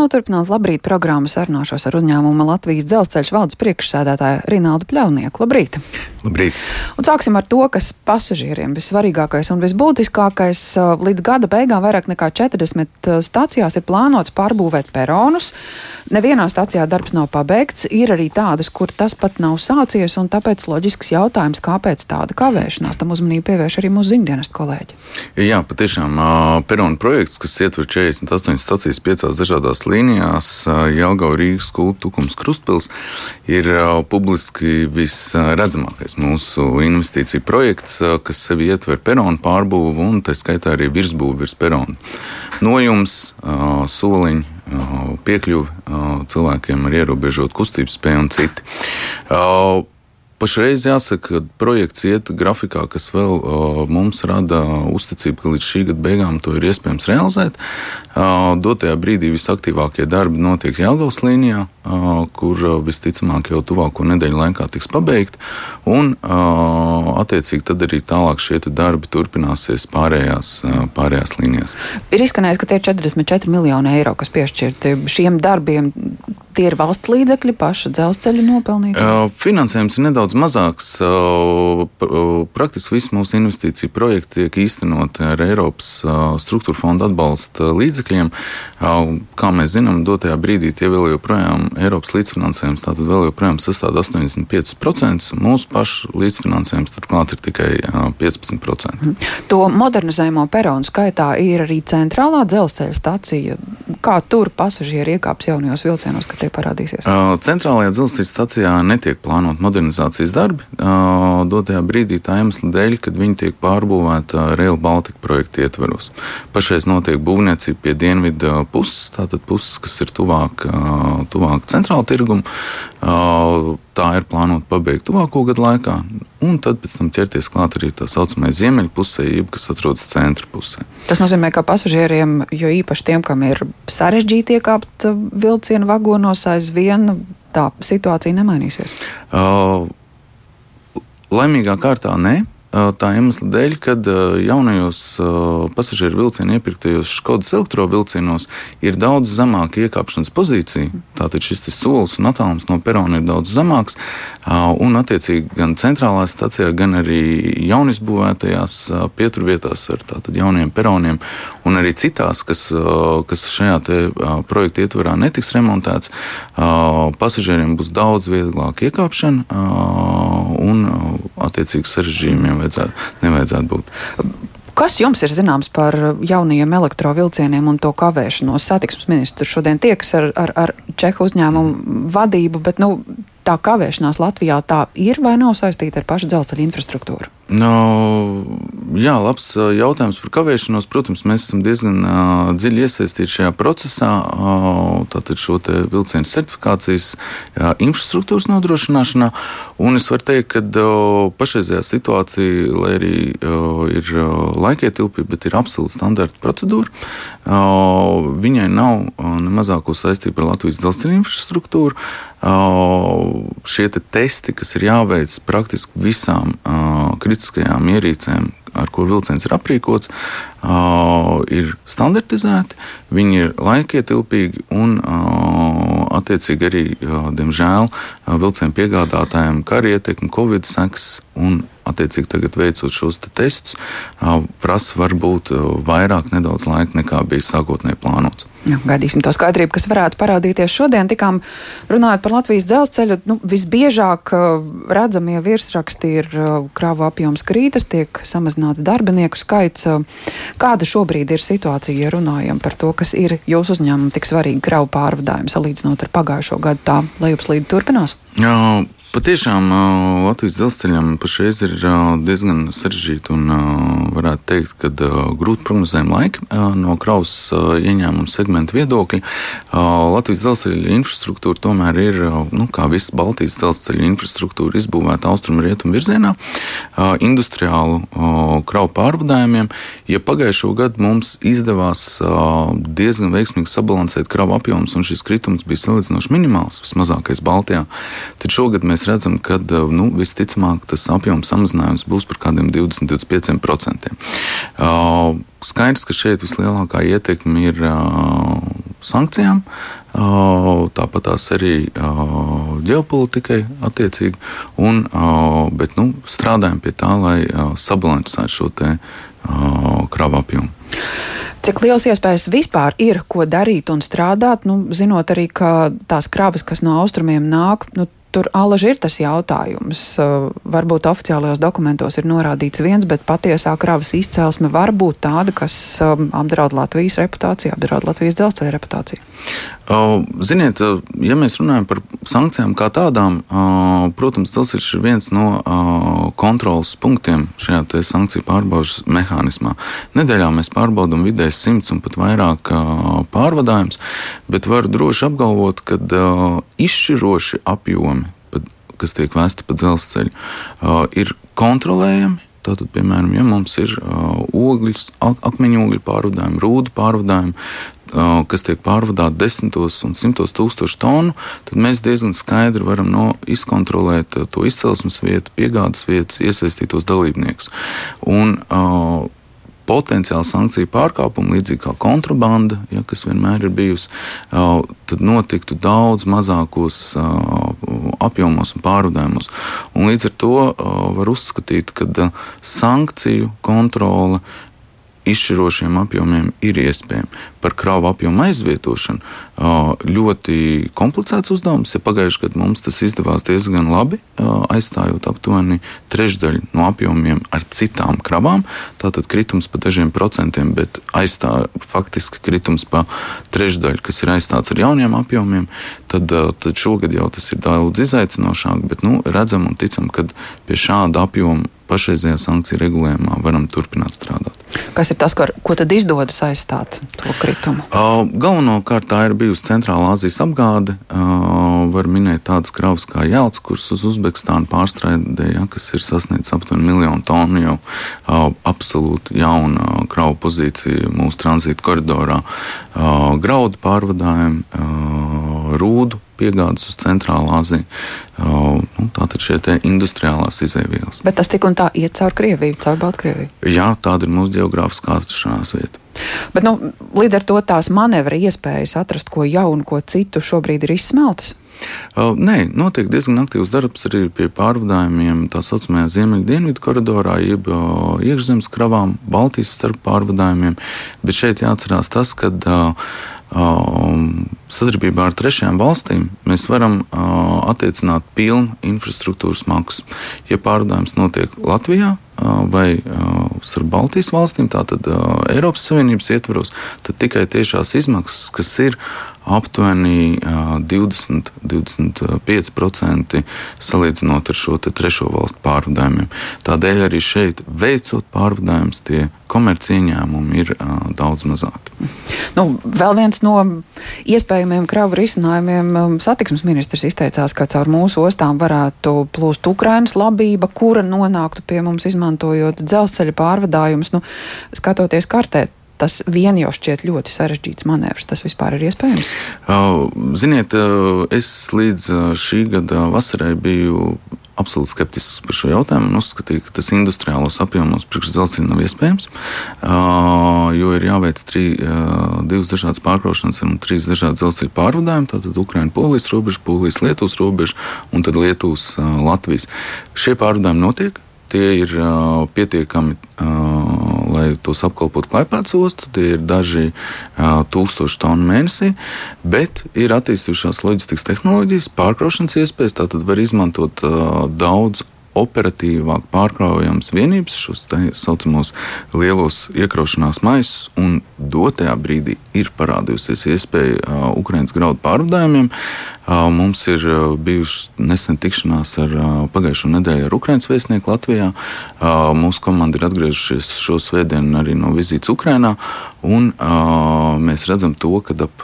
noturpināt labrīt programmu sarunāšos ar uzņēmumu Latvijas dzelzceļa valdes priekšsēdētāju Rinaldu Pļaunieku. Labrīt! Labrīt! Un sāksim ar to, kas pasažieriem vissvarīgākais un visbūtiskākais. Līdz gada beigām vairāk nekā 40 stācijās ir plānots pārbūvēt peronus. Nevienā stācijā darbs nav pabeigts, ir arī tādas, kur tas pat nav sācies, un tāpēc loģisks jautājums, kāpēc tāda kavēšanās. Tam uzmanību pievērš arī mūsu ziņdienas kolēģi. Jā, patiešām peronu projekts, kas ietver 48 stācijas piecās dažādās līnijās, Jelgava, Rīgas, Kulta, Tukums, Krustpils, ir publiski visredzamākais mūsu investīcija projekts, kas sevi ietver peronu pārbūvu un tā skaitā arī virsbūvu virs peronu. Nojums, soliņi, piekļuvi cilvēkiem ar ierobežotu kustības spēju un citi. Pašreiz jāsaka, ka projekts iet grafikā, kas vēl uh, mums rada uzticību, ka līdz šī gada beigām to ir iespējams realizēt. Uh, dotajā brīdī visaktīvākie darbi notiek Jālgavas līnijā, uh, kur visticamāk jau tuvāko nedēļu laikā tiks pabeigti. Un, attiecīgi, tad arī tālāk šie darbi turpināsies pārējās, pārējās līnijās. Ir izskanējis, ka tie ir 44 miljoni eiro, kas piešķirti šiem darbiem. Tie ir valsts līdzekļi, paša dzelzceļa nopelnīti? Finansējums ir nedaudz mazāks. Uh, praktiski visi mūsu investīciju projekti tiek īstenoti ar Eiropas uh, struktūra fonda atbalsta līdzekļiem. Kā mēs zinām, dotajā brīdī tie vēl joprojām Eiropas līdzfinansējums tātad vēl joprojām sastāv 85%. Mūsu pašu līdzfinansējums tad klāt ir tikai 15%. Mhm. To modernizējumu peronu skaitā ir arī centrālā dzelzceļa stacija. Kā tur pasažieri iekāps jaunajos vilcienos? tie parādīsies? Centrālajā dzelzceļa stacijā netiek plānot modernizācijas darbi. Dotajā brīdī tā iemesla dēļ, kad viņi tiek pārbūvēta Rail Baltica projekta ietveros. Pašreiz notiek būvniecība pie dienvidu puses, tātad puses, kas ir tuvāk, tuvāk centrāla tirgumu tā ir plānota pabeigt tuvāko gadu laikā, un tad pēc tam ķerties klāt arī tā saucamajai ziemeļpusē, jeb kas atrodas centra pusē. Tas nozīmē, ka pasažieriem, jo īpaši tiem, kam ir sarežģīti iekāpt vilcienu vagonos, aizvien tā situācija nemainīsies. Uh, laimīgā kārtā nē. Tā iemesla dēļ, kad jaunajos pasažieru vilcienu iepirktajos Skodas elektrovilcienos ir daudz zemāka iekāpšanas pozīcija. Tātad šis solis un attālums no perona ir daudz zemāks. Un, attiecīgi, gan centrālā stācijā, gan arī jaunisbūvētajās pieturvietās ar jauniem peroniem, un arī citās, kas, kas šajā projekta ietvarā netiks remontēts, pasažieriem būs daudz vieglāk iekāpšana un, attiecīgi, sarežģījumiem nevajadzētu, nevajadzētu būt. Kas jums ir zināms par jaunajiem elektrovielcieniem un to kavēšanos? Satiksmes ministrs šodien tiekas ar, ar, ar Čehu uzņēmumu vadību, bet nu, tā kavēšanās Latvijā tā ir vai nav saistīta ar pašu dzelzceļa infrastruktūru? No, jā, labs jautājums par kavēšanos. Protams, mēs esam diezgan uh, dziļi iesaistīti šajā procesā. Uh, tātad šo vilcienu certifikācijas uh, infrastruktūras nodrošināšanā. Un es varu teikt, ka uh, pašreizējā situācija, lai arī uh, ir uh, laikietilpība, bet ir absolūti standarta procedūra, uh, viņai nav uh, ne mazāko saistību ar Latvijas dzelzceļa infrastruktūru. Uh, šie te testi, kas ir jāveic praktiski visām uh, kritiskajām ierīcēm, ar ko vilciens ir aprīkots, uh, ir standartizēti, viņi ir laikietilpīgi un, uh, attiecīgi, arī, uh, diemžēl, uh, vilcienu piegādātājiem kara ietekme, covid sekas un attiecīgi tagad veicot šos te testus, prasa varbūt vairāk nedaudz laika nekā bija sākotnēji plānots. Jā, gaidīsim to skaidrību, kas varētu parādīties šodien. Tikām runājot par Latvijas dzelzceļu, nu, visbiežāk redzamie virsraksti ir krāvu apjoms krītas, tiek samazināts darbinieku skaits. Kāda šobrīd ir situācija, ja runājam par to, kas ir jūsu uzņēmumam tik svarīgi kravu pārvadājumi salīdzinot ar pagājušo gadu, tā lejupslīde turpinās? Jā, Patiešām Latvijas dzelzceļam pašreiz ir diezgan sarežģīti un varētu teikt, ka grūti prognozējami laiki no kravas ieņēmuma segmenta viedokļa. Latvijas dzelzceļa infrastruktūra tomēr ir, nu, kā visas Baltijas dzelzceļa infrastruktūra, izbūvēta austrumu rietumu virzienā, industriālu kravu pārvadājumiem. Ja pagājušo gadu mums izdevās diezgan veiksmīgi sabalansēt kravu apjomus un šis kritums bija salīdzinoši minimāls, vismazākais Baltijā, tad šogad mēs redzam, ka nu, visticamāk tas apjoms samazinājums būs par kādiem 20-25%. Uh, skaidrs, ka šeit vislielākā ietekme ir uh, sankcijām, tāpat tās arī ģeopolitikai attiecīgi, un, bet nu, strādājam pie tā, lai sabalansētu šo kravu apjomu. Cik liels iespējas vispār ir, ko darīt un strādāt, nu, zinot arī, ka tās kravas, kas no austrumiem nāk, nu, Tur alaži ir tas jautājums. Varbūt oficiālajos dokumentos ir norādīts viens, bet patiesā kravas izcelsme var būt tāda, kas apdraud Latvijas reputāciju, apdraud Latvijas dzelzceļa reputāciju. Ziniet, ja mēs runājam par sankcijām kā tādām, protams, tas ir viens no kontrolas punktiem šajā sankciju pārbaudas mehānismā. Nedēļā mēs pārbaudām vidēji simts un pat vairāk pārvadājumus, bet varu droši apgalvot, ka izšķiroši apjomi, kas tiek vēsti pa dzelzceļu, ir kontrolējami Tātad, piemēram, ja mums ir ogļus, akmeņu ogļu pārvadājumi, rūdu pārvadājumi, kas tiek pārvadāti desmitos un simtos tūkstošu tonu, tad mēs diezgan skaidri varam no, izkontrolēt to izcelsmes vietu, piegādes vietas, iesaistītos dalībniekus. Un, uh, potenciāli sankciju pārkāpumu, līdzīgi kā kontrabanda, ja, kas vienmēr ir bijusi, tad notiktu daudz mazākos apjomos un pārvadājumos. Un līdz ar to var uzskatīt, ka sankciju kontrole izšķirošiem apjomiem ir iespējama. Par kravu apjomu aizvietošanu ļoti komplicēts uzdevums. Ja pagājušajā gadā mums tas izdevās diezgan labi, aizstājot aptuveni trešdaļu no apjomiem ar citām kravām, tātad kritums pa dažiem procentiem, bet aizstāja faktiski kritums pa trešdaļu, kas ir aizstāts ar jauniem apjomiem, tad, tad šogad jau tas ir daudz izaicinošāk, bet nu, redzam un ticam, ka pie šāda apjoma pašreizējā sankciju regulējumā varam turpināt strādāt. Kas ir tas, ko, ko tad izdodas aizstāt to kritumu? Uh, galvenokārt tā ir bijusi Centrālā Azijas apgāde. Uh, var minēt tādas kravas kā Jelts, kuras uz Uzbekistānu pārstrādē, ja, kas ir sasniedzis aptuveni miljonu tonu jau uh, absolūti jauna kravu pozīcija mūsu tranzīta koridorā. Graudu pārvadājumi, uh, rūdu piegādes uz Centrālā Aziju. Nu, Tātad šie industriālās izēvielas. Bet tas tik un tā iet caur Krieviju, caur Baltkrieviju. Jā, tāda ir mūsu geogrāfiskā atrašanās vieta. Bet, nu, līdz ar to tās manevra iespējas atrast ko jaunu, ko citu šobrīd ir izsmeltas. Uh, nē, notiek diezgan aktīvs darbs arī pie pārvadājumiem tā saucamajā ziemeļdienvidu koridorā, jeb uh, iekšzemes kravām, Baltijas starp pārvadājumiem. Bet šeit jāatcerās tas, ka uh, sadarbībā ar trešajām valstīm mēs varam uh, attiecināt pilnu infrastruktūras maksu. Ja pārvadājums notiek Latvijā uh, vai uh, starp Baltijas valstīm, tātad Eiropas Savienības ietvaros, tad tikai tiešās izmaksas, kas ir aptuveni 20-25% salīdzinot ar šo trešo valstu pārvadājumiem. Tādēļ arī šeit veicot pārvadājumus, tie komerci ieņēmumi ir uh, daudz mazāki. Nu, vēl viens no iespējamiem kravu risinājumiem satiksmes ministrs izteicās, ka caur mūsu ostām varētu plūst Ukrainas labība, kura nonāktu pie mums izmantojot dzelzceļa pārvadājumus. Nu, skatoties kartē, tas vien jau šķiet ļoti sarežģīts manevrs. Tas vispār ir iespējams? Ziniet, es līdz šī gada vasarai biju absolūti skeptisks par šo jautājumu un uzskatīju, ka tas industriālos apjomos priekš dzelzceļa nav iespējams, jo ir jāveic trī, divas dažādas pārkraušanas un trīs dažādi dzelzceļa pārvadājumi. Tātad Ukraiņa, Polijas robeža, Polijas, Lietuvas robeža un tad Lietuvas, Latvijas. Šie pārvadājumi notiek. Tie ir pietiekami, lai tos apkalpotu Klaipēdas ostu. Tie ir daži tūkstoši tonu mēnesī, bet ir attīstījušās loģistikas tehnoloģijas, pārkraušanas iespējas. Tātad var izmantot daudz operatīvāk pārkraujams vienības, šos tā saucamos lielos iekraušanās maisus, un dotajā brīdī ir parādījusies iespēja uh, Ukraiņas graudu pārvadājumiem. Uh, mums ir uh, bijušas nesen tikšanās ar uh, pagājušo nedēļu ar Ukraiņas vēstnieku Latvijā. Uh, mūsu komanda ir atgriežušies šo svētdienu arī no vizītes Ukrainā, un uh, mēs redzam to, ka ap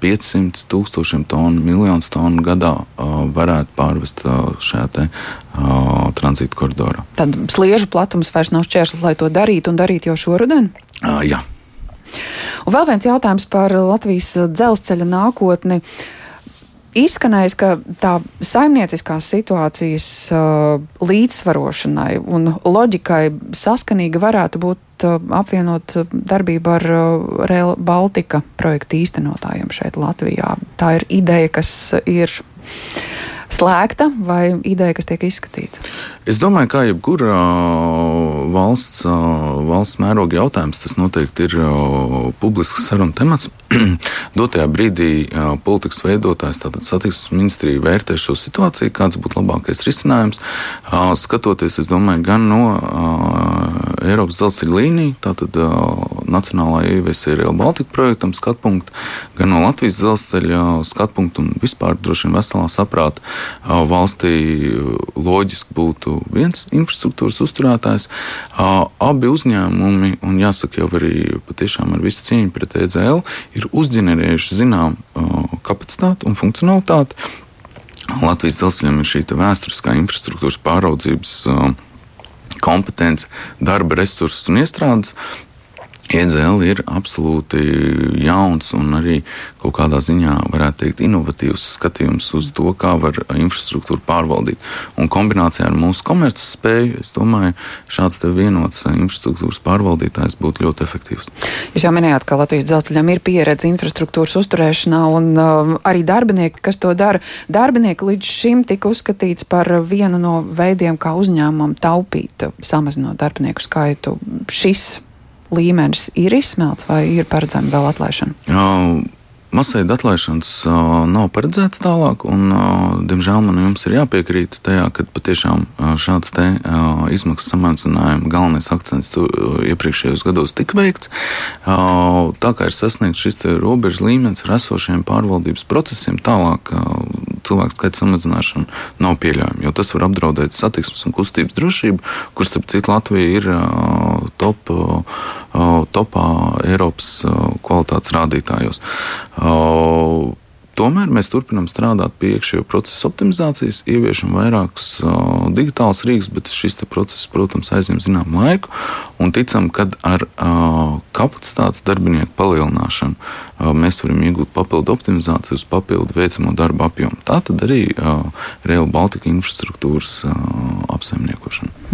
500 tūkstošiem tonu, miljonus tonu gadā uh, varētu pārvest uh, šajā te, uh, tranzīta koridorā. Tad sliežu platums vairs nav šķērslis, lai to darītu un darītu jau šoruden? Uh, jā. Un vēl viens jautājums par Latvijas dzelzceļa nākotni. Izskanējis, ka tā saimnieciskās situācijas uh, līdzsvarošanai un loģikai saskanīga varētu būt varbūt apvienot darbību ar Rail Baltica projektu īstenotājiem šeit Latvijā. Tā ir ideja, kas ir slēgta vai ideja, kas tiek izskatīta? Es domāju, ka jebkurā valsts, valsts mēroga jautājums, tas noteikti ir publisks sarunu temats. Dotajā brīdī politikas veidotājs, tātad satiksmes ministrija, vērtē šo situāciju, kāds būtu labākais risinājums. Skatoties, es domāju, gan no Eiropas dzelzceļa līniju, tātad Nacionālā ieviesē Rail Baltica projektam skatpunktu, gan no Latvijas dzelzceļa skatpunktu un vispār droši vien veselā saprāta valstī loģiski būtu viens infrastruktūras uzturētājs. Abi uzņēmumi, un jāsaka jau arī patiešām ar visu cieņu pret EZL, ir uzģenerējuši zinām kapacitāti un funkcionalitāti. Latvijas dzelzceļam ir šī vēsturiskā infrastruktūras pāraudzības kompetence, darba resursus un iestrādes. EZL ir absolūti jauns un arī kaut kādā ziņā, varētu teikt, inovatīvs skatījums uz to, kā var infrastruktūru pārvaldīt. Un kombinācijā ar mūsu komerces spēju, es domāju, šāds vienots infrastruktūras pārvaldītājs būtu ļoti efektīvs. Jūs jau minējāt, ka Latvijas dzelzceļam ir pieredze infrastruktūras uzturēšanā, un uh, arī darbinieki, kas to dara, darbinieki līdz šim tika uzskatīts par vienu no veidiem, kā uzņēmumam taupīt, samazinot darbinieku skaitu. Šis līmenis ir izsmelts vai ir paredzama vēl atlaišana? Jā. Masveida atlaišanas uh, nav paredzēts tālāk, un, uh, diemžēl, man jums ir jāpiekrīt tajā, ka patiešām uh, šāds te, uh, izmaksu samazinājuma galvenais akcents tu, uh, iepriekšējos gados tika veikts. Uh, tā kā ir sasniegts šis robežu līmenis ar esošiem pārvaldības procesiem, tālāk uh, cilvēku skaita samazināšana nav pieļaujama, jo tas var apdraudēt satiksmes un kustības drošību, kur, starp citu, Latvija ir top, topā Eiropas kvalitātes rādītājos. Tomēr mēs turpinām strādāt pie iekšējo procesu optimizācijas, ieviešam vairākus uh, digitālus rīkus, bet šis process, protams, aizņem zināmu laiku. Un ticam, ka ar uh, kapacitātes darbinieku palielināšanu uh, mēs varam iegūt papildu optimizāciju uz papildu veicamo darbu apjomu. Tā tad arī uh, Rail Baltica infrastruktūras uh, apsaimniekošana.